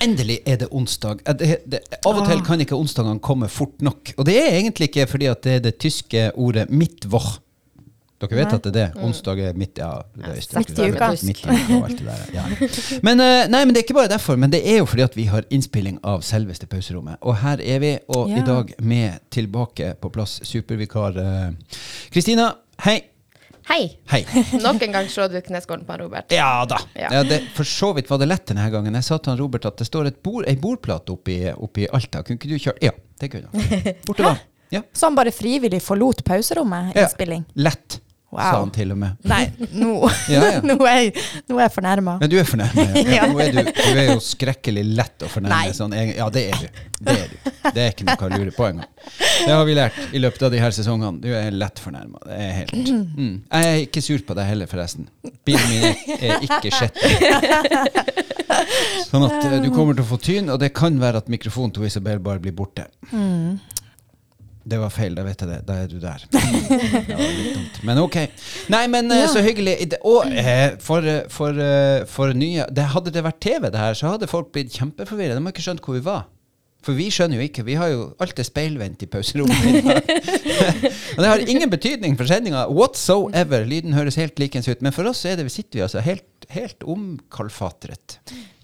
Endelig er det onsdag. Det, det, av og til kan ikke onsdagene komme fort nok. Og det er egentlig ikke fordi at det er det tyske ordet 'mittwoch'. Dere vet Nei. at det er det? Onsdag er midt, ja, Midt i uka. Midt i uka og alt det der. Ja. Men, eh, nei, men det er ikke bare derfor. Men det er jo fordi at vi har innspilling av selveste pauserommet. Og her er vi, og Ja. i dag med tilbake på plass supervikar eh, Kristina. Hei. Hei! Hei. Nok en gang slår du kneskålen på Robert. Ja da. Ja. Ja, det, for så vidt var det lett denne gangen. Jeg sa til han Robert at det står et bord, ei bordplate oppi, oppi Alta. Kunne ikke du kjøre Ja, det kunne jeg. Borte da. Ja. Så han bare frivillig forlot pauserommet? Ja. Lett, Wow. sa han til og med. Nei, nå, Ja, ja. nå er jeg, nå er jeg fornærma. Men du er fornærmet. Ja. Ja. Nå er du, du er jo skrekkelig lett å fornærme. Sånn, ja, det er du. Det er du. Det er ikke noe å lure på engang. Det har vi lært i løpet av de her sesongene. Du er lett fornærma. Det mm. Jeg er ikke sur på deg heller, forresten. Bilen min er, ikke skitten. Sånn at eh, du kommer til å få tyn, og det kan være at mikrofonen til Isabel bare blir borte. Det var feil, da vet jeg det. Da er du der. Det var litt dumt. Men ok. Nei, men eh, Ja. så hyggelig. Og eh, for, eh, for, for nye det, Hadde det vært TV, det her, så hadde folk blitt kjempeforvirra. De har ikke skjønt hvor vi var. For vi skjønner jo ikke. Vi har jo alt er speilvendt i pauserommet. og det har ingen betydning for sendinga whatsoever. Lyden høres helt likens ut. Men for oss er det, sitter vi altså helt, helt omkalfatret.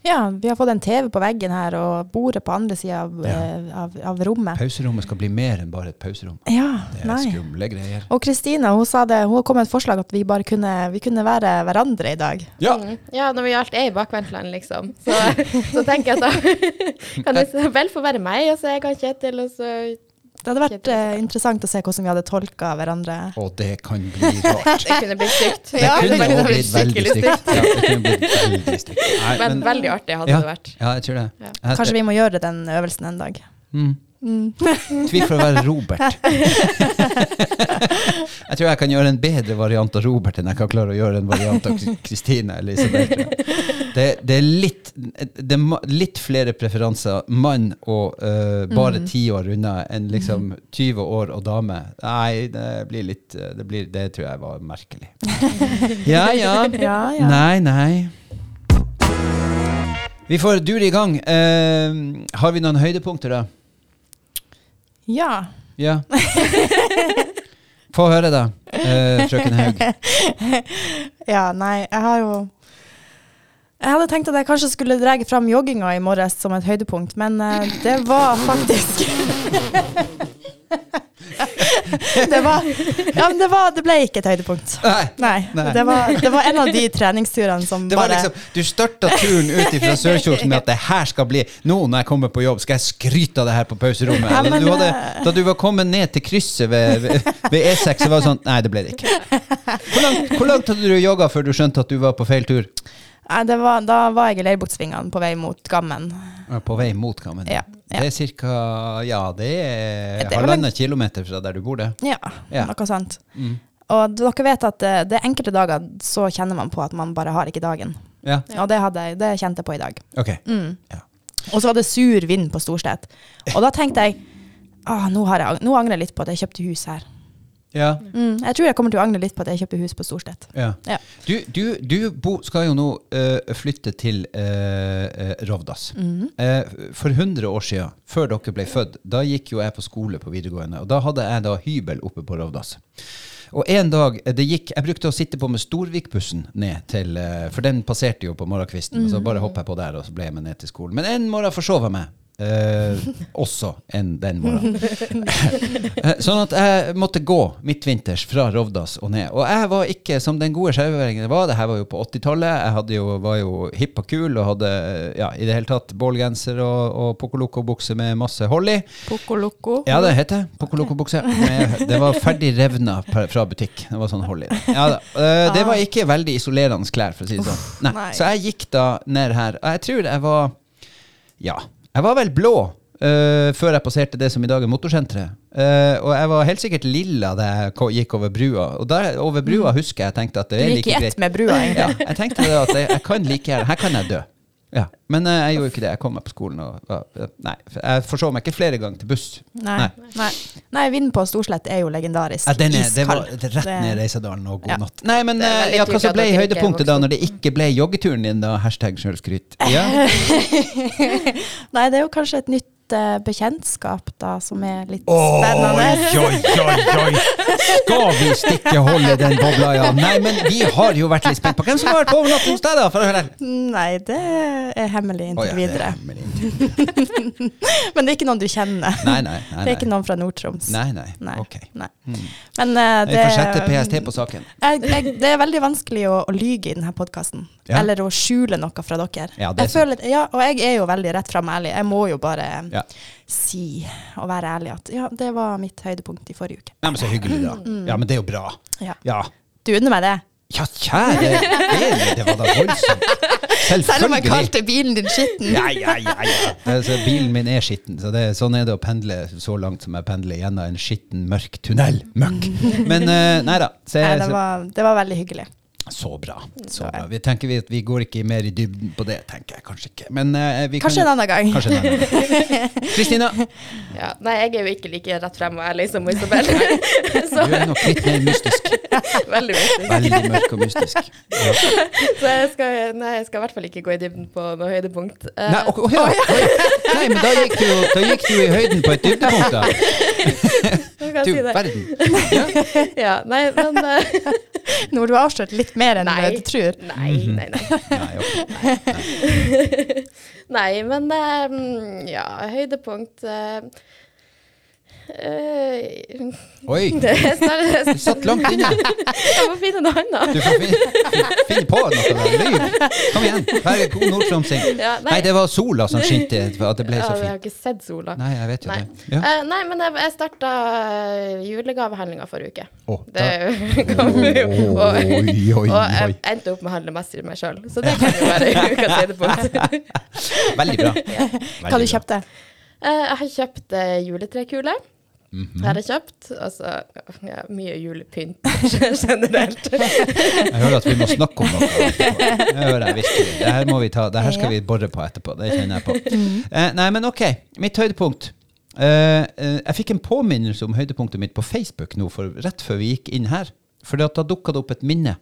Ja, vi har fått en TV på veggen her, og bordet på andre sida av, Ja. eh, av, av rommet. Pauserommet skal bli mer enn bare et pauserom. Ja, Det er nei. skumle greier. Og Kristina hun sa det, hun kom med et forslag at vi bare kunne, vi kunne være hverandre i dag. Ja. Mm. Ja, når vi alt er i bakvendtland, liksom. Så, så tenker jeg at da kan det vel få være meg, og så er jeg kan Kjetil, og så Det hadde vært eh, interessant å se hvordan vi hadde tolka hverandre. Og det kan bli rart. Det kunne blitt stygt. Det Ja, kunne det kunne blitt veldig stygt. Ja, det kunne blitt veldig stygt. Nei, Men, men- veldig artig hadde ja, det vært. Ja, jeg tror det. Ja. Kanskje vi må gjøre den øvelsen en dag. Mm. Mm. Tvil for å være Robert. jeg tror jeg kan gjøre en bedre variant av Robert enn jeg kan klare å gjøre en variant av Kristine eller. Det, det er litt, det er litt flere preferanser mann og uh, bare Mhm. ti år unna enn liksom 20 år og dame. Nei, det blir litt Det, blir, det tror jeg var merkelig. Ja, ja. Ja, ja. Nei, nei. Vi får dure i gang. Uh, har vi noen høydepunkter, da? Ja. Ja. Få høre, da, eh, frøken Haug. ja, nei, jeg har jo Jeg hadde tenkt at jeg kanskje skulle dra fram jogginga i morges som et høydepunkt, men uh, det var faktisk det var Ja, det, var, det ble ikke et høydepunkt. Nei. Nei. Nei. Det, var, det var en av de treningsturene som Det var bare liksom, du starta turen ut fra Sørkjosen med at det her skal bli Nå når jeg kommer på jobb, skal jeg skryte av det her på pauserommet. Ja, men, du hadde, eh, da du var kommet ned til krysset ved, ved, ved E6, så var det sånn Nei, det ble det ikke. Hvor langt, hvor langt hadde du jogga før du skjønte at du var på feil tur? Var, Da var jeg i Leirbuktsvingene på vei mot Gammen. På vei mot Gammen? Ja, ja. Det er cirka Ja, det er er halvannen kilometer fra der du bor, det. Ja, Ja. noe sånt. Mm. Og dere vet at det, det er enkelte dager så kjenner man på at man bare har ikke dagen. Ja, Og det, hadde, det kjente jeg på i dag. ok. Mm. Ja. Og så var det sur vind på Storstedt. Og da tenkte jeg ah, nå, jeg, nå angrer jeg litt på at jeg kjøpte hus her. Ja, Mm, jeg tror jeg kommer til å angre litt på at jeg kjøpte hus på Storstedt. ja. Ja. Du, du, du bo, skal jo nå uh, flytte til uh, Rovdas. Rovdas. -hmm. uh, for 100 år siden, før dere ble født, da gikk jo jeg på skole på videregående. Og da hadde jeg da hybel oppe på Rovdas. Og en dag, det gikk, Jeg brukte å sitte på med Storvikbussen ned til For den passerte jo på morgenkvisten. Og så bare hoppet jeg på der, og så ble jeg med ned til skolen. Men en morgen forsov jeg meg. Eh, også enn den morgenen. Eh, sånn at jeg måtte gå midtvinters fra Rovdas og ned. Og jeg var ikke som den gode skjauværingen det var. Det her var jo på 80-tallet. Jeg jo, var jo hipp og kul og hadde ja, i det hele tatt bålgenser og, og pokoloko-bukse med masse hold i. Poco Ja, det heter. Pokoloko-bukse. Det var ferdig revna fra butikk. Det var sånn hold i det. Ja. Eh, det var ikke veldig isolerende klær, for å si det sånn. Nei. Så jeg gikk da ned her. Og jeg tror jeg var Ja, jeg var vel blå. uh, før jeg passerte det som i dag er motorsenteret. Uh, og jeg var helt sikkert lilla da jeg gikk over brua. Og der over brua husker jeg tenkte at det er like greit. Du gikk i ett med brua, egentlig. Ja, jeg tenkte det at jeg, jeg kan like gjerne Her kan jeg dø. Ja. Men eh, jeg gjorde ikke det. Jeg kom meg på skolen og Nei. Jeg forså meg ikke flere ganger til buss. Nei. Nei. Nei, vinden på Storslett er jo legendarisk. Ja, den er, det var rett ned Reisadalen og god Ja. natt. Nei, men eh, ja, hva så ble høydepunktet da, når det ikke ble joggeturen din, da? Hashtag sjølskryt. Ja. Nei, det er jo kanskje et nytt bekjentskap da, som er litt oh, spennende. oi, oi, oi! Skal vi stikke hold i den bobla, ja? Nei, men vi har jo vært litt spent på hvem som har vært på overnatting hos deg, da? For å høre. Nei, det er hemmelig inntil inntil ja, det er videre. hemmelig. Men det er ikke noen du kjenner. Nei, nei. nei, Det er ikke noen fra Nord-Troms. Nei, nei. Nei. Ok. Nei. Mm. Men det Vi det får sette PST på saken. jeg, jeg, Det er veldig vanskelig å, å lyge i denne podkasten. Ja. Eller å skjule noe fra dere. Ja, det er jeg føler, ja, og jeg er jo veldig rett fram ærlig. Jeg må jo bare Ja. si og være ærlig at ja, det var mitt høydepunkt i forrige uke. Nei, men så hyggelig, da. Ja, men det er jo bra. Ja. Ja. Du unner meg det? Ja, kjære vene, det var da voldsomt. Selv om jeg kalte bilen din skitten. Ja, ja, ja, ja. Altså, bilen min er skitten, så det, sånn er det å pendle så langt som jeg pendler gjennom en skitten, mørk tunnel. Møkk. Men uh, nei da. Så, Nei, det, var, det var veldig hyggelig. Så bra. Så bra. Vi tenker vi at vi går ikke mer i dybden på det, tenker jeg kanskje ikke. Men eh, vi Kanskje en kan, annen gang. Kanskje en annen gang. Kristina, Ja, nei, jeg er jo ikke like rett frem og ærlig som Isabel. du er nok litt mer mystisk. Veldig mystisk. Veldig mørk og mystisk. Ja. Så jeg skal, nei, jeg skal i hvert fall ikke gå i dybden på noe høydepunkt. Uh, Nei, å, ja. Nei, men da gikk, du, da gikk du i høyden på et dybdepunkt, da. Du si verden. Ja, nei, men uh, Nå har du avslørt litt mer enn Nei. du tror. Nei, nei, nei. Nei, ok. Nei, men mm, ja, høydepunkt eh, eh, Oi, det er snart, du satt langt inne. Jeg må finne noe annet. Du får finne, finne på noe. Lyv. Kom igjen. Vær god nordtromsing. Ja, Nei, det var sola som skinte. At det ble ja, så jeg har ikke sett sola. Nei, jeg vet jo Nei. det. Ja. Uh, nei, men jeg, starta julegavehandlinga forrige uke. Oh, Det kom jo. Og, Oi, oi, og jeg endte opp med å handle mest til meg sjøl, så det kan jo være ukas høydepunkt. Veldig bra. Hva Veldig du bra. kjøpte Eh, Jeg har kjøpt uh, juletrekule. Mhm. Har jeg kjøpt. Altså ja, mye julepynt generelt. Jeg hører at vi må snakke om noe. hører jeg virkelig. Det her, må vi ta, det her skal vi bore på etterpå. Det kjenner jeg på. Eh, nei, men ok. Mitt høydepunkt. Eh, eh, jeg fikk en påminnelse om høydepunktet mitt på Facebook nå, for rett før vi gikk inn her. For da dukka det opp et minne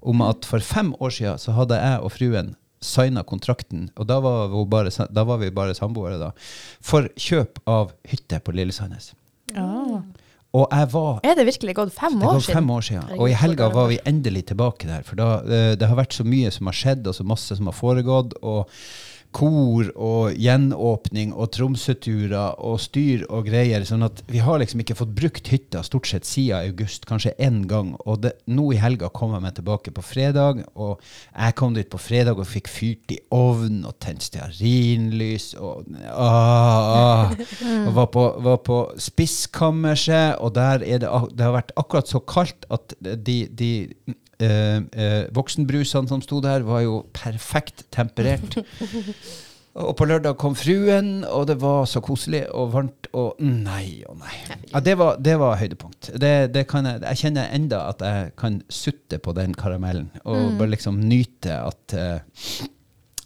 om at for fem år siden så hadde jeg og fruen signa kontrakten, og da var, vi bare, da var vi bare samboere, da, for kjøp av hytte på Lillesandnes. Og jeg var Er det virkelig gått fem det år siden? fem år siden. Og i helga var var vi endelig tilbake der. For da, det, det har vært så mye som har skjedd, og så masse som har foregått. Og kor og gjenåpning og Tromsø-turer og styr og greier. Sånn at vi har liksom ikke fått brukt hytta stort sett siden august, kanskje én gang. Og det, nå i helga kom jeg meg tilbake på fredag, og jeg kom dit på fredag og fikk fyrt i ovnen og tent stearinlys og ah, ah. Og var på, var på spiskammerset, og der er det, det har vært akkurat så kaldt at de, de voksenbrusene som sto der, var jo perfekt temperert. Og på lørdag kom fruen, og det var så koselig og varmt. Og nei og nei. Ja, det, var, det var høydepunkt. Det, det kan jeg, jeg kjenner enda at jeg kan sutte på den karamellen og bare liksom nyte at uh,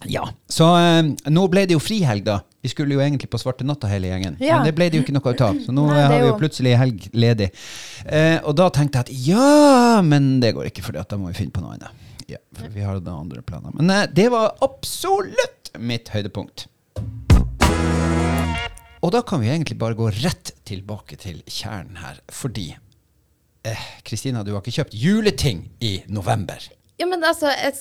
Ja. Så eh, nå ble det jo frihelg, da. Vi skulle jo egentlig på Svarte natta hele gjengen, Ja. men det ble det jo ikke noe ut av. Så nå Nei, eh, har vi jo plutselig helg ledig. Eh, og da tenkte jeg at ja, men det går ikke, for da må vi finne på noe annet. Ja, for vi har da andre planer. Men eh, det var absolutt mitt høydepunkt. Og da kan vi egentlig bare gå rett tilbake til kjernen her, fordi eh, Kristina, du har ikke kjøpt juleting i november. Ja, men altså jeg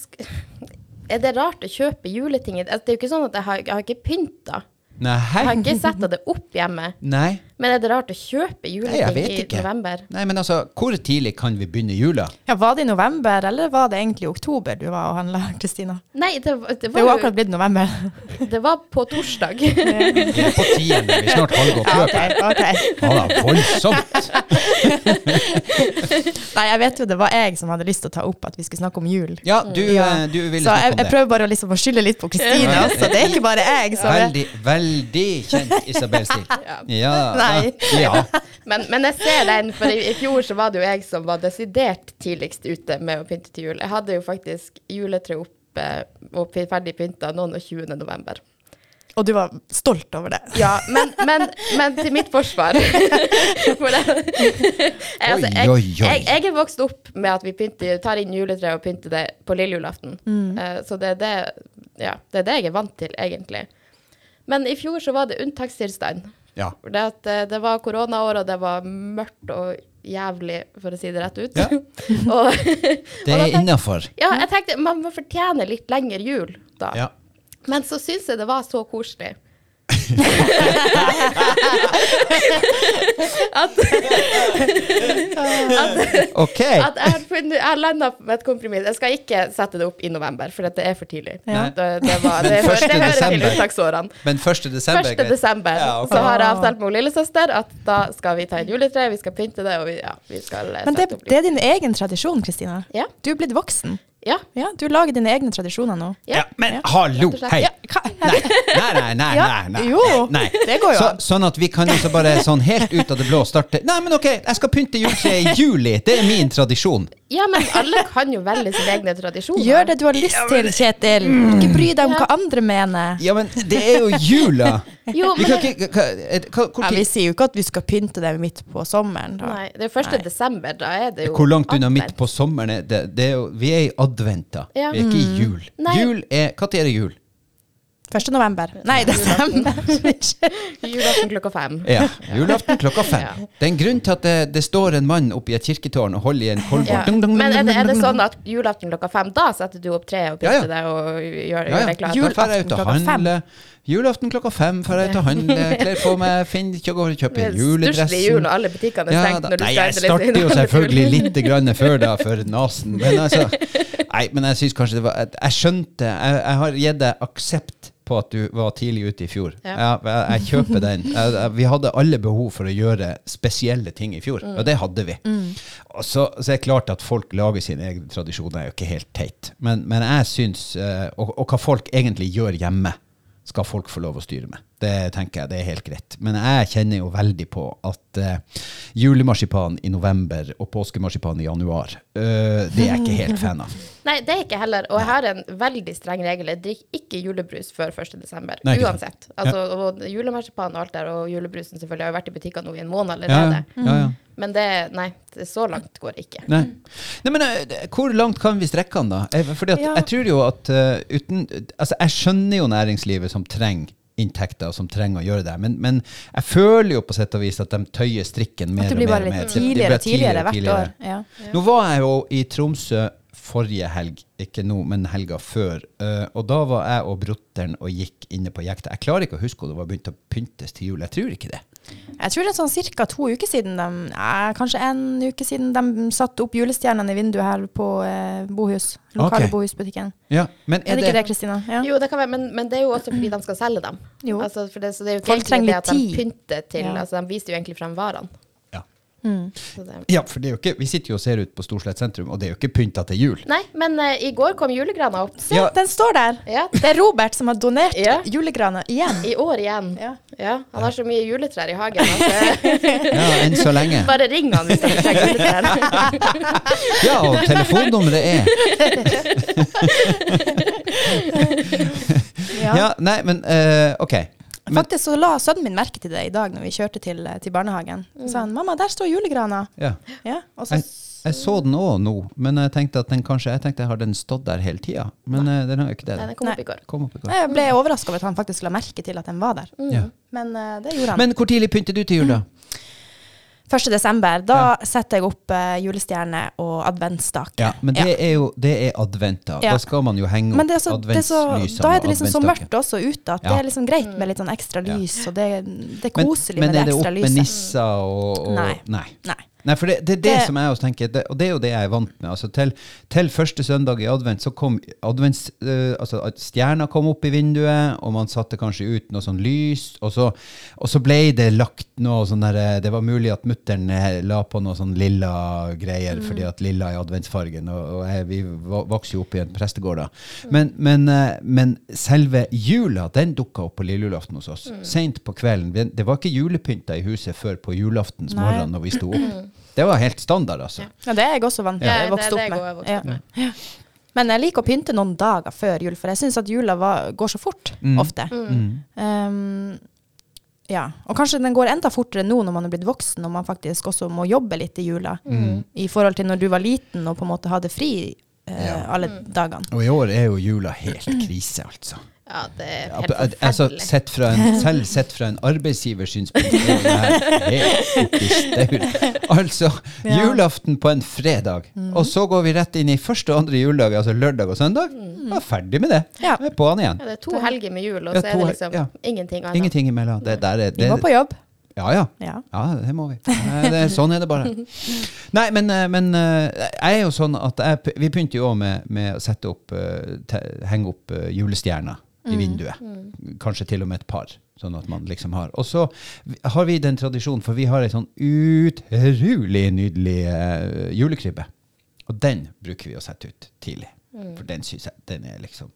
Er det rart å kjøpe juleting? Altså, det er jo ikke sånn at jeg har, jeg har ikke pynta. Nei? Jeg har ikke setta det opp hjemme. Nei? Men er det rart å kjøpe juleting i november? Nei, men altså, hvor tidlig kan vi begynne jula? Ja, Var det i november, eller var det egentlig i oktober du var og handla, Kristina? Nei, det, var- det, Det er jo var, akkurat blitt november. det var på torsdag. Vi er på tiende, vi snart snart halvgått Ja, løpet. ok, ok. Ja da, voldsomt. Nei, jeg vet jo det var jeg som hadde lyst til å ta opp at vi skulle snakke om jul. Ja, du, Ja. eh, du ville Så jeg, det. Så jeg det. prøver bare å, liksom, å skylde litt på Kristina, Ja. Altså. Det er ikke bare jeg som er Veldig, veldig kjent Isabel-stil. Ja. Ja. Nei. Ja. Men, men jeg ser den, for i, i fjor så var det jo jeg som var desidert tidligst ute med å pynte til jul. Jeg hadde jo faktisk juletre oppe og ferdig pynta noen og 20. november. Og du var stolt over det. Ja, men, men, men til mitt forsvar For det, jeg, altså, jeg. Jeg, jeg er vokst opp med at vi pynter, tar inn juletreet og pynter det på lille julaften. Eh, så det er det, ja, det er det jeg er vant til, egentlig. Men i fjor så var det unntakstilstand. Ja. For Det, eh, det var koronaår, og det var mørkt og jævlig, for å si det rett ut. Ja. og, Det er innafor. ja, jeg tenkte man må fortjene litt lengre jul da. Ja. Men så syns jeg det var så koselig. At, OK. at jeg har, funnet- jeg landa med et kompromiss. Jeg skal ikke sette det opp i november, for det er for tidlig. Ja. Det, det, var, det, Men hører- det hører til uttaksårene. Men 1. desember 1. desember Ja, okay. så har jeg avtalt med lillesøster at da skal vi ta inn juletre, vi skal pynte det, og vi, ja, vi skal eh, Men det, sette opp det er din egen tradisjon, Kristina. Ja. Du er blitt voksen. Ja. Ja, Du lager dine egne tradisjoner nå. Ja, ja. men Ja. hallo, hei. Ja, hva? Nei, nei, nei, nei, nei, nei. jo, nei. det går jo Så, sånn at vi kan også bare sånn helt ut av det blå starte Nei, men ok, jeg skal pynte juletreet i juli. Det er min tradisjon. Ja, men alle kan jo velge sine egne tradisjoner. Gjør det du har lyst til, Kjetil. Ikke bry deg om hva andre mener. Ja, men det er jo jula. Jo, Vi men kan ikke hva, hva, Ja, vi sier jo ikke at vi skal pynte det midt på sommeren. Da. nei, det er 1. Nei. desember, da er det jo hvor langt unna midt på sommeren er det? det er jo, vi er i advent, da. Ja. Vi er ikke i jul. Nei. Jul er Når er det jul? 1. november. Nei, desember. Julaften klokka fem. Ja, julaften klokka fem. Ja. Det er en grunn til at det, det står en mann oppi et kirketårn og holder i en kolbord. Ja. Men er det, er det sånn at julaften klokka fem, da setter du opp treet og Ja, ja. pynter det og gjør, Ja, gjør ja. det klart? Jul- Da drar jeg ut og Julaften handler. Julaften klokka fem drar jeg ut og handler, kler på meg, finner ikke å kjøpe juledressen. Stusslig jul, og alle butikkene er Ja, stengt når du nei, jeg starter jo selvfølgelig litt grann før da, for nasen. Men altså Nei, men jeg syns kanskje det var Jeg skjønte Jeg, jeg har gitt deg aksept på at du var tidlig ute i fjor. Ja. Jeg, jeg kjøper den. Jeg, vi hadde alle behov for å gjøre spesielle ting i fjor, Mm. og det hadde vi. Og så, så er det klart at folk lager sine egne tradisjoner, er jo ikke helt teit. Men, men jeg syns eh, og, og hva folk egentlig gjør hjemme, skal folk få lov å styre med. Det tenker jeg det er helt greit. Men jeg kjenner jo veldig på at uh, julemarsipan i november og påskemarsipan i januar, uh, det er jeg ikke helt fan av. Nei, det er ikke heller. Og jeg har en veldig streng regel. Jeg drikker ikke julebrus før 1. desember. Nei, ikke sant. Uansett. Altså, og julemarsipan og alt der, og julebrusen selvfølgelig har jo vært i butikkene nå i en måned allerede. ja, ja, ja. Men det, nei, det, så langt går det ikke. Nei. Nei, men uh, hvor langt kan vi strekke den, da? Fordi at, Ja. jeg tror jo at uh, uten Altså, jeg skjønner jo næringslivet som trenger inntekter, og som trenger å gjøre det, men, men jeg føler jo på sett og vis at de tøyer strikken mer At det blir bare litt tidligere og tidligere hvert år. Ja. Nå var jeg jo i Tromsø forrige helg, ikke nå, men helga før. Uh, og da var jeg og brotteren og gikk inne på jekta. Jeg klarer ikke å huske om det var begynt å pyntes til jul. Jeg tror ikke det. Jeg tror det er sånn ca. to uker siden, de, eh, kanskje en uke siden, de satte opp julestjernene i vinduet her på eh, Bohus. Lokale okay. Bohusbutikken. Ja, men Er det ikke det, Kristina? Ja. Jo, det kan være, men, men det er jo også fordi de skal selge dem. Jo. Altså, for det, så det er jo ikke Folk trenger litt tid. de tid. pynter til Ja. altså, De viser jo egentlig frem varene. Ja. Mm. Ja, for det er jo ikke, vi sitter jo og ser ut på Storslett sentrum, og det er jo ikke pynta til jul. nei, men uh, i går kom julegrana opp. Se, Ja. den står der! Ja, Det er Robert som har donert Ja. julegrana igjen. I år igjen. Ja. Ja, han har så mye juletrær i hagen. Altså. Ja, enn så lenge. Bare ring han hvis dere trenger juletrær. Ja, og telefonnummeret er Ja. Ja, nei, men uh, OK. Men, Faktisk så la sønnen min merke til det i dag når vi kjørte til, til barnehagen. Så sa han 'mamma, der står julegrana'. ja. Ja, og så Jeg, jeg så den òg nå, men jeg tenkte at den kanskje Jeg tenkte har den stått der hele tida, men Nei. den har jo ikke det. Nei, den kom opp i går. Kom opp i går. jeg ble overraska over at han faktisk la merke til at den var der. Ja. Men eh, det gjorde han. Men hvor tidlig pynter du til jul, da? 1. desember, da setter jeg opp uh, julestjerne og adventsstake. Ja, men det er jo det er advent, da. Ja. Da skal man jo henge opp er og det er adventslysene. da er det liksom så mørkt også ute at det er liksom greit med litt sånn ekstra Ja. lys, og det, det er Men, koselig men med er det det ekstra opp med lyset. nisser og, og Nei. Nei. Nei. Nei, for det, det er det, Det- som jeg også tenker, det, og det er jo det jeg er vant med. Altså til, til første søndag i advent så kom advents, uh, altså at stjerna kom opp i vinduet, og man satte kanskje ut noe sånn lys, og så, og så ble det lagt noe sånn der eh, Det var mulig at mutter'n eh, la på noe sånn lilla greier, fordi at lilla er adventsfargen, og, og jeg, vi vokser vokste jo opp i en prestegård da. Men, men, uh, men selve jula, den dukka opp på lille julaften hos oss. Sent på kvelden. Det var ikke julepynta i huset før på julaftens morgen når vi sto opp. Det var helt standard, altså. Ja, det er jeg også vant Ja, det er vokst det opp jeg med. vokst opp med. Ja. Men jeg liker å pynte noen dager før jul, for jeg syns at jula var, går så fort Mm. ofte. Um, ja. Og kanskje den går enda fortere nå når man er blitt voksen og man faktisk også må jobbe litt i jula. I forhold til når du var liten og på en måte hadde fri eh, Ja. alle dagene. Og i år er jo jula helt krise, altså. Ja, det er helt forferdelig. altså forferdelig. sett fra en, selv sett fra en arbeidsgivers synspunkt er det her helt staur. Altså, Ja. julaften på en fredag, og så går vi rett inn i første og andre juledag, altså lørdag og søndag. Ja, ferdig med det. Ja. Er på han igjen. Ja, det er to helger med jul, og Ja, så er det liksom ja. ingenting annet. Ingenting imellom. Det, der er, Vi må på jobb. ja, ja. Ja. Ja, det må vi. Det, sånn er det bare. Nei, men, eh, men eh, jeg er jo sånn at jeg, vi begynte jo også med, med å sette opp, eh, te, henge opp julestjerner i vinduet. Kanskje til og med et par, sånn at man liksom har. Og så har vi den tradisjonen, for vi har ei sånn utrolig nydelig eh, julekrybbe. Og den bruker vi å sette ut tidlig. For den syns jeg den er liksom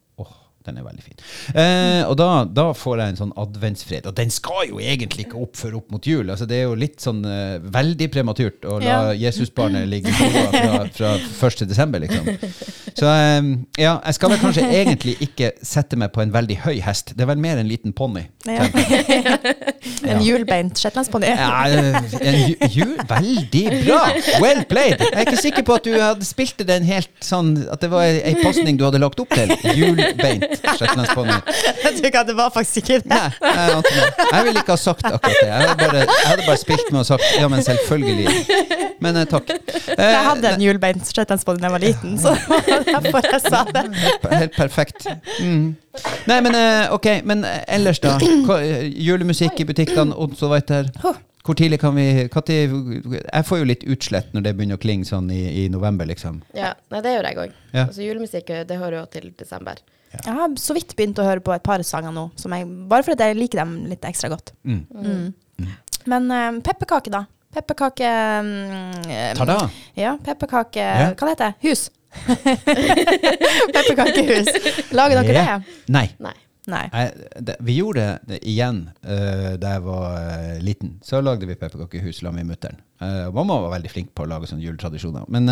den er veldig fin. Eh, og da, da får jeg en sånn adventsfred. Og den skal jo egentlig ikke opp før opp mot jul. Altså, det er jo litt sånn eh, veldig prematurt å la Ja. Jesusbarnet ligge i stua fra, fra 1. desember, liksom. Så eh, ja, jeg skal vel kanskje egentlig ikke sette meg på en veldig høy hest. Det er vel mer en liten ponni. Ja. En hjulbeint shetlandsponni. Ja, en veldig bra! Well played! Jeg er ikke sikker på at du hadde spilt den helt sånn At det var ei, pasning du hadde lagt opp til. Hjulbeint shetlandsponni. Jeg tror ikke at det var faktisk ikke det. Nei, jeg, jeg ville ikke ha sagt akkurat det. Jeg hadde bare, jeg hadde bare spilt med og sagt ja, men selvfølgelig. Men eh, takk. Eh, Jeg hadde en hjulbeint shetlandsponni da jeg var liten, så derfor jeg sa det. Helt perfekt. Mm. Nei, men eh, ok, men eh, ellers da? Eh, julemusikk i butikkene og så. Huh. Hvor tidlig kan vi hva tid, Jeg får jo litt utslett når det begynner å klinge sånn i, i november, liksom. Ja, nei, det gjør jeg òg. Ja. Altså, julemusikk det hører jo til desember. Jeg har så vidt begynt å høre på et par sanger nå, som jeg, bare fordi jeg liker dem litt ekstra godt. Mm. Mm. Men uh, pepperkake, da? Pepperkake mm, eh, Ta da. Ja, pepperkake Ja. Hva det heter det? Hus. Pepperkakehus. Lager dere det? Nei. Nei. Nei. Det, vi gjorde det igjen uh, da jeg var uh, liten. Så lagde vi pepperkakehus sammen med mutter'n. Uh, mamma var veldig flink på å lage sånne juletradisjoner. Men,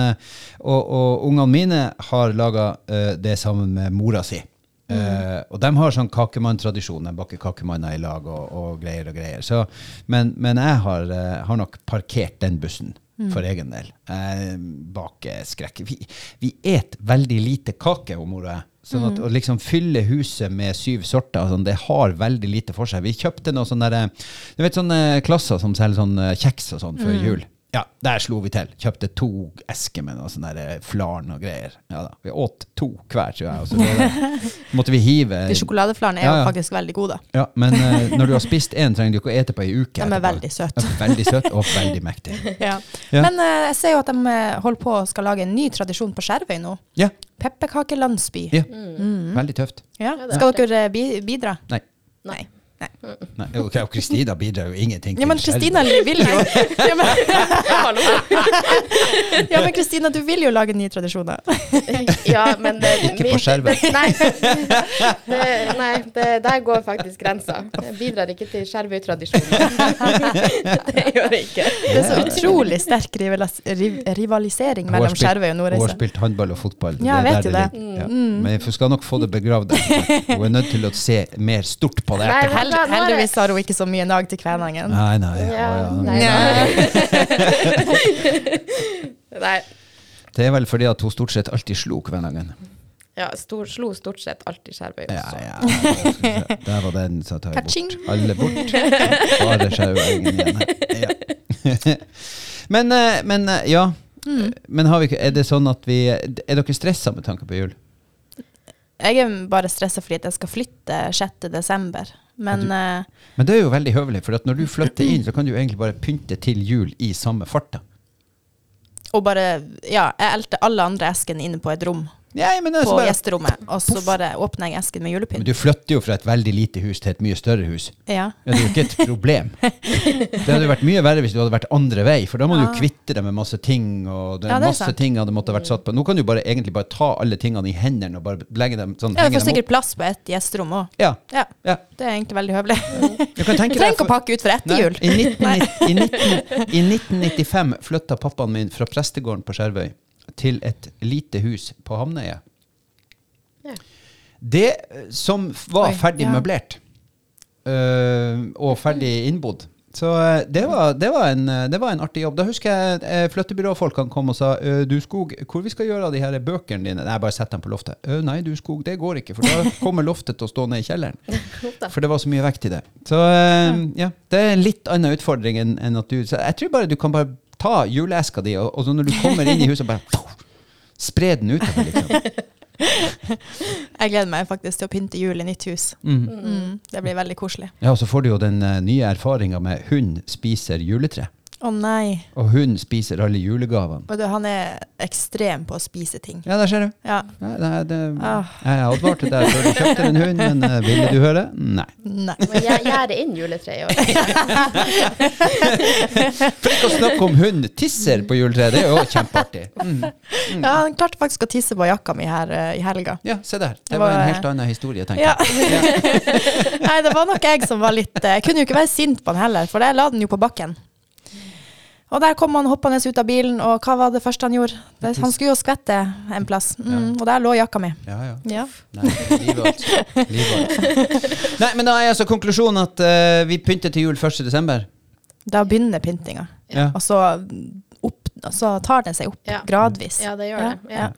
og, og ungene mine har laga det sammen med mora si. Eh, og de har sånn kakemanntradisjon. De baker kakemanner i lag og, og greier og greier. Så, men, men jeg har, uh, har nok parkert den bussen for egen del. Eh, bak skrekk. Vi, vi et veldig lite kake, mora. Sånn at å liksom fylle huset med syv sorter, sånn, det har veldig lite for seg. Vi kjøpte noen du vet sånne klasser som selger sånn eh, kjeks og sånn før jul. Ja, der slo vi til. Kjøpte to esker med noe sånn eh, flarn og greier. Ja da, Vi åt to hver, tror jeg. Og så det, måtte vi hive De sjokoladeflarene er Ja, jo faktisk veldig gode. Ja, men uh, når du har spist én, trenger du ikke å ete på ei uke. De er etterpå. veldig søte. Ja, veldig søte og veldig mektige. Ja. Ja. Men uh, jeg ser jo at de holder på å skal lage en ny tradisjon på Skjervøy nå. Ja, Pepperkakelandsby. ja. veldig tøft. Ja. Ja, Skal dere bidra? Nei. Nei. Nei. Nei, og og Kristina bidrar jo ingenting Ja, men Kristina vil jo ja, men, ja, men Kristina, du vil jo lage nye tradisjoner. Ja, men det, Ikke på skjermen. Nei, det, nei det, der går faktisk grensa. Jeg bidrar ikke til Skjervøy-tradisjonen. Det gjør jeg ikke. Det er så utrolig sterk rivalisering mellom Skjervøy og Hun har spilt håndball og fotball. Ja, jeg vet jo det. det. Ja. Men hun skal nok få det begravd. Hun er nødt til å se mer stort på det. Nei, etterpå. Hel heldigvis har hun ikke så mye nag til kvenangen. Nei, nei. Ja, ja, ja. nei, Nei. Nei. Det er vel fordi at hun stort sett alltid slo kvenangen. Ja, stor, slo stort sett alltid Skjervøy også. ja. ja. Der var den, så tar jeg bort. Alle bort. Bare Skjervøyengen igjen. Ja. Men, eh, men eh, ja. Men har vi, er det sånn at vi Er dere stressa med tanke på jul? Jeg er bare stressa fordi jeg skal flytte 6. desember. Men du, Men det er jo veldig høvelig, for at når du flytter inn, så kan du egentlig bare pynte til jul i samme farta. Og bare Ja, jeg elter alle andre eskene inne på et rom Ja, men, på bare, gjesterommet, og så bare åpner jeg esken med men du flytter jo fra et veldig lite hus til et mye større hus. Ja. Ja, det er jo ikke et problem. Det hadde jo vært mye verre hvis du hadde vært andre vei, for da må du jo kvitte deg med masse ting. og det, Ja, det er masse sant. ting hadde måtte vært satt på. Nå kan du bare egentlig bare ta alle tingene i hendene og bare legge dem sånn. Ja, du får sikkert plass på et gjesterom òg. Ja, Ja, ja. det er egentlig veldig høvelig. Du kan tenke Trenger ikke å pakke ut for etter jul. I, 19, i, 19, I 1995 flytta pappaen min fra prestegården på Skjervøy til et lite hus på Hamnøya. Ja. Det eh, som var Oi, ferdig ja. møblert øh, og ferdig innbodd. Så eh, det var, det, var en, det var en artig jobb. Da husker jeg flyttebyråfolkene kom og sa «Øh, Du Skog, hvor vi skal gjøre av de her bøkene dine? Nei, bare sett dem på loftet. «Øh, nei, Du Skog, det går ikke, for da kommer loftet til å stå ned i kjelleren. For det var så mye vekt i det. Så ja, det er en litt annen utfordring enn at du så Jeg tror bare du kan bare ta juleeska di, og, og så når du kommer inn i huset, bare spre den utover. Liksom. Jeg gleder meg faktisk til å pynte jul i nytt hus. Mm. Mm, det blir veldig koselig. Ja, og så får du jo den eh, nye erfaringa med hund spiser juletre. Å nei. Og hun spiser alle julegavene. Du, han er ekstrem på å spise ting. Ja, der ser du. Ja. Ja, det, det, Ah. jeg advarte deg før du kjøpte en hund, men uh, ville du høre? Nei. Nei. Men jeg gjerder inn juletreet i år. For ikke å snakke om hund tisser på juletreet, det er jo kjempeartig. Mm. Ja, han klarte faktisk å tisse på jakka mi her uh, i helga. Ja, se der. Det Det var en helt annen historie, tenker Ja. jeg. Nei, det var nok jeg som var litt uh, Jeg kunne jo ikke være sint på den heller, for jeg la den jo på bakken. Og der kom han hoppende ut av bilen, og hva var det første han gjorde? Det, han skulle jo skvette en plass, mm, og der lå jakka mi. Ja, ja. Ja. Nei, livet alt Livet. Nei, men da er altså konklusjonen at uh, vi pynter til jul 1. desember. Da begynner pyntinga, Ja. og så, opp, så tar den seg opp Ja. gradvis. Ja, det gjør det. Ja.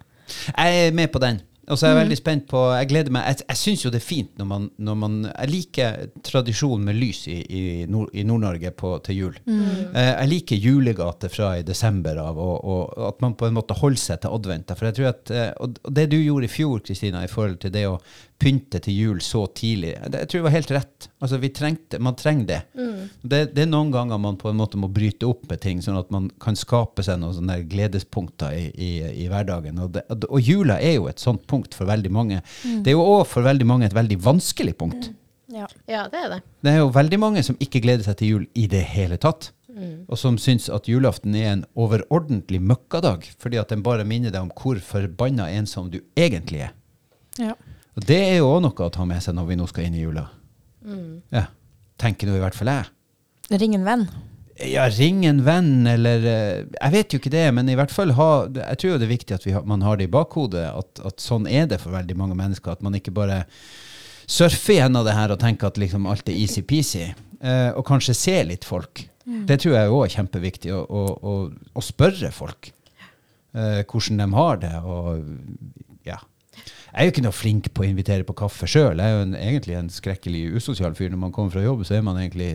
Jeg er med på den. Og så er Mm. jeg veldig spent på Jeg gleder meg Jeg, jeg syns jo det er fint når man, når man Jeg liker tradisjonen med lys i, i, Nord- i Nord-Norge til jul. Mm. Eh, jeg liker julegate fra i desember av, og, og at man på en måte holder seg til advent. For jeg tror at, eh, og, og det du gjorde i fjor, Kristina, i forhold til det å pynte til jul så tidlig, det, jeg tror det var helt rett. Altså, vi trengte, man trenger det. det. Det er noen ganger man på en måte må bryte opp med ting, sånn at man kan skape seg noen sånne gledespunkter i, i, i hverdagen. Og, det, og jula er jo et sånt punkt for veldig mange. Det er jo òg for veldig mange et veldig vanskelig punkt. Ja. ja, det er det. Det er jo veldig mange som ikke gleder seg til jul i det hele tatt. Og som syns at julaften er en overordentlig møkkadag, fordi at den bare minner deg om hvor forbanna ensom du egentlig er. Ja. Og det er jo òg noe å ta med seg når vi nå skal inn i jula. Ja. Tenker nå i hvert fall jeg. Ring en venn. Ja, ring en venn, eller eh, Jeg vet jo ikke det, men i hvert fall ha Jeg tror jo det er viktig at vi har, man har det i bakhodet, at, at sånn er det for veldig mange mennesker. At man ikke bare surfer gjennom det her og tenker at liksom alt er easy-peasy. Eh, og kanskje se litt folk. Det tror jeg òg er kjempeviktig. Å, å, å, å spørre folk eh, hvordan de har det. Og ja. Jeg er jo ikke noe flink på å invitere på kaffe sjøl. Jeg er jo en, egentlig en skrekkelig usosial fyr. Når man kommer fra jobb, så er man egentlig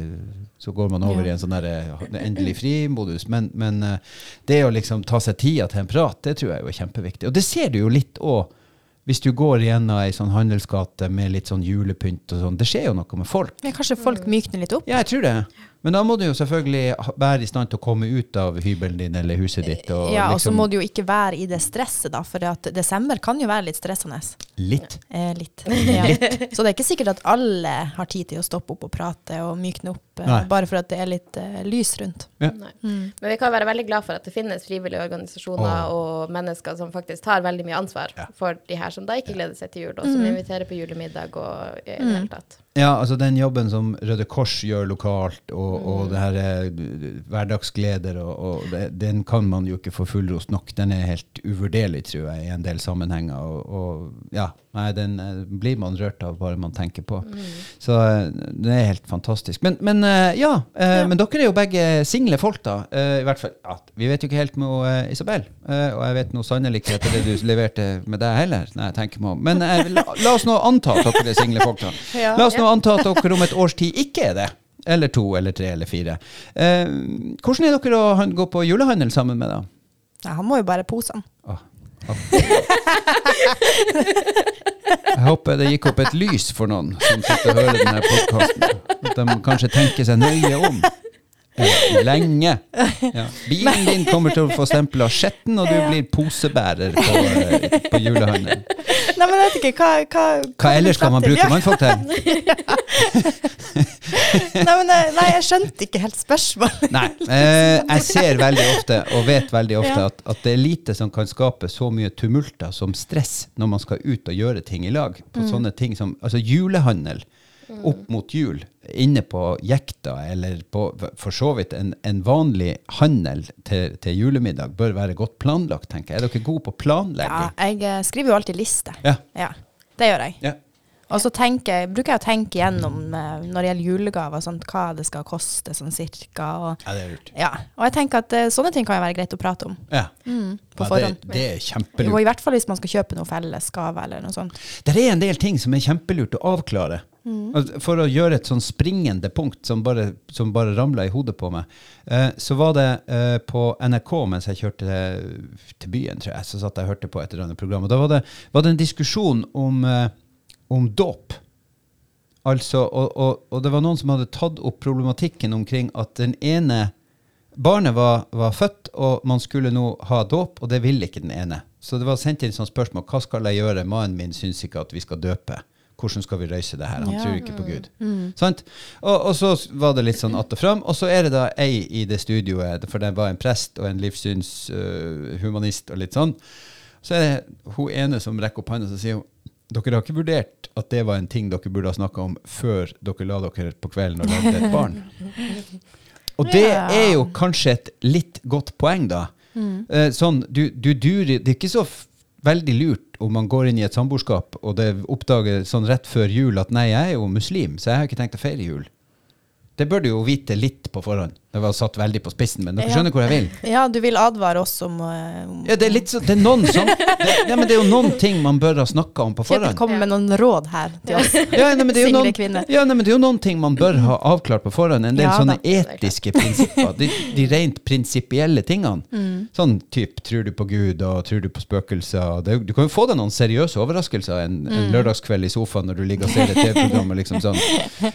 Så går man over i en sånn der eh, endelig fri-modus. Men, men eh, det å liksom ta seg tida til en prat, det tror jeg jo er kjempeviktig. Og det ser du jo litt òg hvis du går gjennom ei sånn handelsgate med litt sånn julepynt og sånn. Det skjer jo noe med folk. Men kanskje folk mykner litt opp? Ja, jeg tror det. Men da må du jo selvfølgelig være i stand til å komme ut av hybelen din eller huset ditt. Og Ja, og så liksom, må du jo ikke være i det stresset, da, for desember kan jo være litt stressende. Litt. Eh, litt. Ja. Så det er ikke sikkert at alle har tid til å stoppe opp og prate og mykne opp, Nei. bare for at det er litt uh, lys rundt. Ja. Mm. Men vi kan være veldig glad for at det finnes frivillige organisasjoner og mennesker som faktisk tar veldig mye ansvar for de her som da ikke gleder seg til jul, og som inviterer på julemiddag og i det hele tatt. Ja, altså den jobben som Røde Kors gjør lokalt, og, og det her eh, hverdagsgleder, og, og det, den kan man jo ikke få fullrost nok. Den er helt uvurderlig, tror jeg, i en del sammenhenger. Og, og ja, nei, den eh, blir man rørt av bare man tenker på. Så eh, det er helt fantastisk. Men, men ja, ja, eh, men dere er jo begge single folk, da. Eh, I hvert fall, ja, Vi vet jo ikke helt med Isabel, eh, og jeg vet noe sannelig ikke etter det du leverte med deg heller. Nei, jeg tenker meg om. Men eh, la, la oss nå anta at dere er single folk, da. La oss nå anta at dere om et års tid ikke er det. Eller to, eller tre, eller fire. Eh, hvordan er dere å gå på julehandel sammen med, da? Ja, han må jo bare pose den. Jeg håper det gikk opp et lys for noen som sitter og hører denne podkasten. At de kanskje tenker seg nøye om. Lenge. Ja. Bilen din kommer til å få stempel av skjetten, og du blir posebærer på, eh, på julehandelen. Nei, men jeg vet ikke, hva Hva, Hva ellers skal man bruke mannfolk til? Nei, men jeg, nei, jeg skjønte ikke helt spørsmålet. Nei. Eh, jeg ser veldig ofte, og vet veldig ofte, Ja. at, at det er lite som kan skape så mye tumulter som stress når man skal ut og gjøre ting i lag. På sånne ting som Altså julehandel opp mot jul, inne på jekta, eller på for så vidt en, en vanlig handel til, til julemiddag, bør være godt planlagt, tenker jeg. Er dere gode på Ja, jeg eh, skriver jo alltid liste. Ja. Ja, det gjør jeg. ja. Og så bruker jeg å tenke gjennom eh, når det gjelder julegaver, sånt, hva det skal koste sånn cirka. Og, Ja, det er lurt. ja. og jeg tenker at eh, sånne ting kan være greit å prate om Ja. mm, på ja det, forhånd. det er Og kjempelurt. i hvert fall hvis man skal kjøpe noe felles gave eller noe sånt. Det er en del ting som er kjempelurt å avklare. Altså, For å gjøre et sånn springende punkt som bare, som bare ramla i hodet på meg, eh, så var det eh, på NRK mens jeg kjørte til, til byen, tror jeg, så satt jeg og hørte på et eller annet program. Og da var det, var det en diskusjon om, eh, om dåp. Altså, og, og, og det var noen som hadde tatt opp problematikken omkring at den ene Barnet var, var født, og man skulle nå ha dåp, og det ville ikke den ene. Så det var sendt inn sånn spørsmål hva skal jeg gjøre, mannen min syns ikke at vi skal døpe. Hvordan skal vi røyse det her? Han Ja. tror ikke på Gud. Sant? Og, og så var det litt sånn att og fram. Og så er det da ei i det studioet, for det var en prest og en livssynshumanist og litt sånn. Så er det hun ene som rekker opp hånda og sier hun, dere har ikke vurdert at det var en ting dere burde ha snakka om før dere la dere på kvelden og lagde et barn? Og det er jo kanskje et litt godt poeng, da. Eh, sånn, du, du durer Det er ikke så veldig lurt om man går inn i et samboerskap og det oppdager sånn rett før jul at nei, jeg er jo muslim, så jeg har ikke tenkt å feire jul. Det bør du jo vite litt på forhånd. Det var satt veldig på spissen, men dere Ja. skjønner hvor jeg vil. Ja, du vil advare oss om, eh, om Ja, det er litt så, det er noen sånn det, ja, men det er jo noen ting man bør ha snakka om på Kjetil forhånd. kommer med noen råd her til oss. Ja, nei, men det er jo noen, ja, nei, men det er jo noen ting man bør ha avklart på forhånd. En del Ja, sånne da. etiske prinsipper. De, de rent prinsipielle tingene. Mm. Sånn typ tror du på Gud, og tror du på spøkelser? Det, du kan jo få deg noen seriøse overraskelser en, en Mm. lørdagskveld i sofaen når du ligger og ser et TV-program liksom sånn.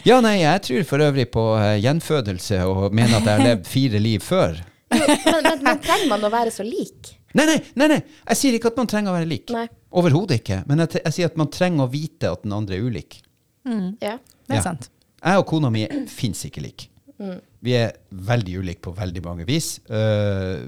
Ja, nei, jeg tror for øvrig på gjenfødelse og mener at jeg har levd fire liv før. Jo, men, men, men trenger man å være så lik? Nei, nei, nei, nei. Jeg sier ikke at man trenger å være lik. Overhodet ikke. Men jeg, jeg sier at man trenger å vite at den andre er ulik. Ja. Det er Ja. sant. Jeg og kona mi fins ikke lik. Vi er veldig ulike på veldig mange vis. Uh,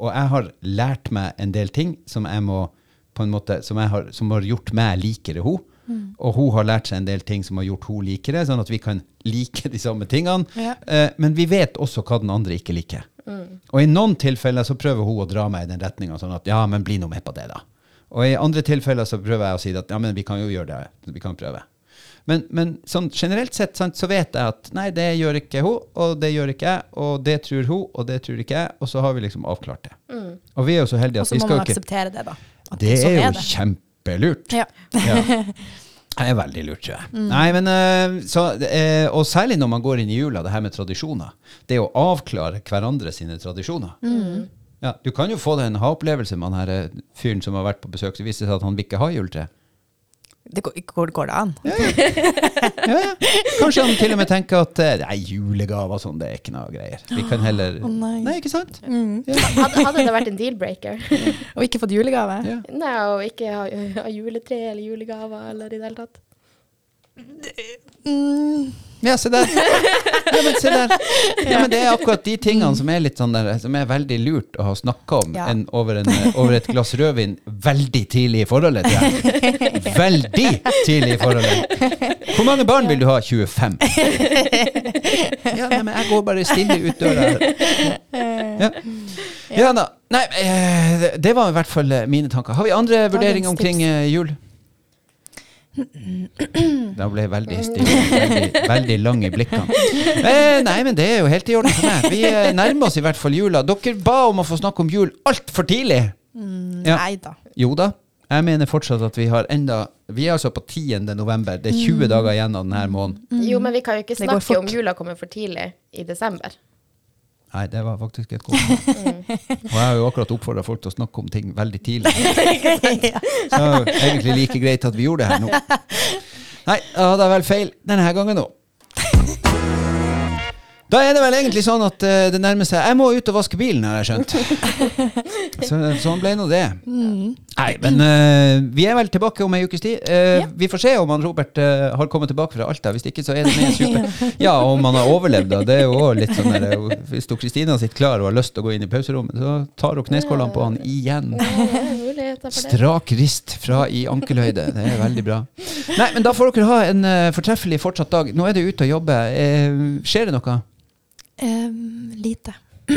og jeg har lært meg en del ting som jeg må på en måte, som, jeg har, som har gjort meg likere hun. Og hun har lært seg en del ting som har gjort hun likere, sånn at vi kan like de samme tingene. Ja. Eh, men vi vet også hva den andre ikke liker. Og i noen tilfeller så prøver hun å dra meg i den retninga, sånn at ja, men bli nå med på det, da. Og i andre tilfeller så prøver jeg å si at ja, men vi kan jo gjøre det. Vi kan prøve. Men, men sånn generelt sett sant, så vet jeg at nei, det gjør ikke hun, og det gjør ikke jeg, og det tror hun, og det tror ikke jeg, og så har vi liksom avklart det. Og vi er jo så heldige at så vi må skal man jo ikke akseptere det, da. At Det sånn er jo det. Kjempelurt. Ja. Ja. Det er veldig lurt, tror jeg. Nei, men, eh, så, eh, og særlig når man går inn i jula, det her med tradisjoner. Det å avklare hverandre sine tradisjoner. Ja, du kan jo få deg en ha-opplevelse med han her eh, fyren som har vært på besøk, Det viser seg at han vil ikke ha juletre. Det går, går, går det an? Ja, ja. Kanskje han til og med tenker at eh, nei, julegaver og sånn, det er ikke noe greier. Vi kan heller oh, nei. Nei, ikke sant? Hadde, hadde det vært en deal-breaker? Og ikke fått julegave? Ja. Nei, og ikke ha, ha juletre eller julegaver eller i det hele tatt. Mm, Ja, se der. Ja, men se der. Ja, men det er akkurat de tingene som er litt sånn der, som er veldig lurt å ha snakka om Ja. en, over, en, over et glass rødvin veldig tidlig i forholdet. jeg. Veldig tidlig i forholdet. Hvor mange barn vil du ha? 25. Ja, nei, men jeg går bare stille ut døra. her. Ja. ja da. Nei, eh, det- det var i hvert fall eh, mine tanker. Har vi andre vurderinger omkring eh, jul? Da ble jeg veldig stille. Veldig, veldig lang i blikkene. Eh, nei, men det er jo helt i orden for meg. Vi eh, nærmer oss i hvert fall jula. Dere ba om å få snakke om jul altfor tidlig. Ja. Nei da. Jo da, Jeg mener fortsatt at vi har enda Vi er altså på 10. november. Det er 20 dager igjen av denne måneden. Jo, men vi kan jo ikke snakke om jula kommer for tidlig i desember. Nei, det var faktisk et godt poeng. Og jeg har jo akkurat oppfordra folk til å snakke om ting veldig tidlig. Så det er egentlig like greit at vi gjorde det her nå. Nei, da hadde jeg vel feil denne gangen òg. Da er det vel egentlig sånn at eh, det nærmer seg Jeg må ut og vaske bilen, har jeg skjønt. Så, sånn ble nå det. Nei, men uh, vi er vel tilbake om ei ukes tid. Uh, Ja. Vi får se om han Robert har kommet tilbake fra Alta. Hvis ikke, så er det med super. Ja, om han har overlevd, da. Det er jo òg litt sånn der, Hvis du, Kristina sitter klar og har lyst til å gå inn i pauserommet, så tar hun kneskålene på han igjen. Strak rist fra i ankelhøyde. Det er veldig bra. Nei, men da får dere ha en fortreffelig fortsatt dag. Nå er det ute og jobber. Skjer det noe? Um, lite.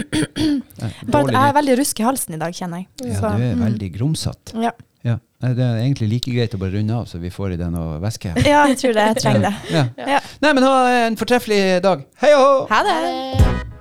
Bare at jeg er veldig rusk i halsen i dag, kjenner jeg. Ja, Så, du er mm. veldig grumsete. Ja. Ja. Det er egentlig like greit å bare runde av, så vi får i deg noe væske. ja, jeg tror det. Jeg trenger det. Ja. Ja. Nei, men ha en fortreffelig dag. Hei og hå! Ha det! Ha det.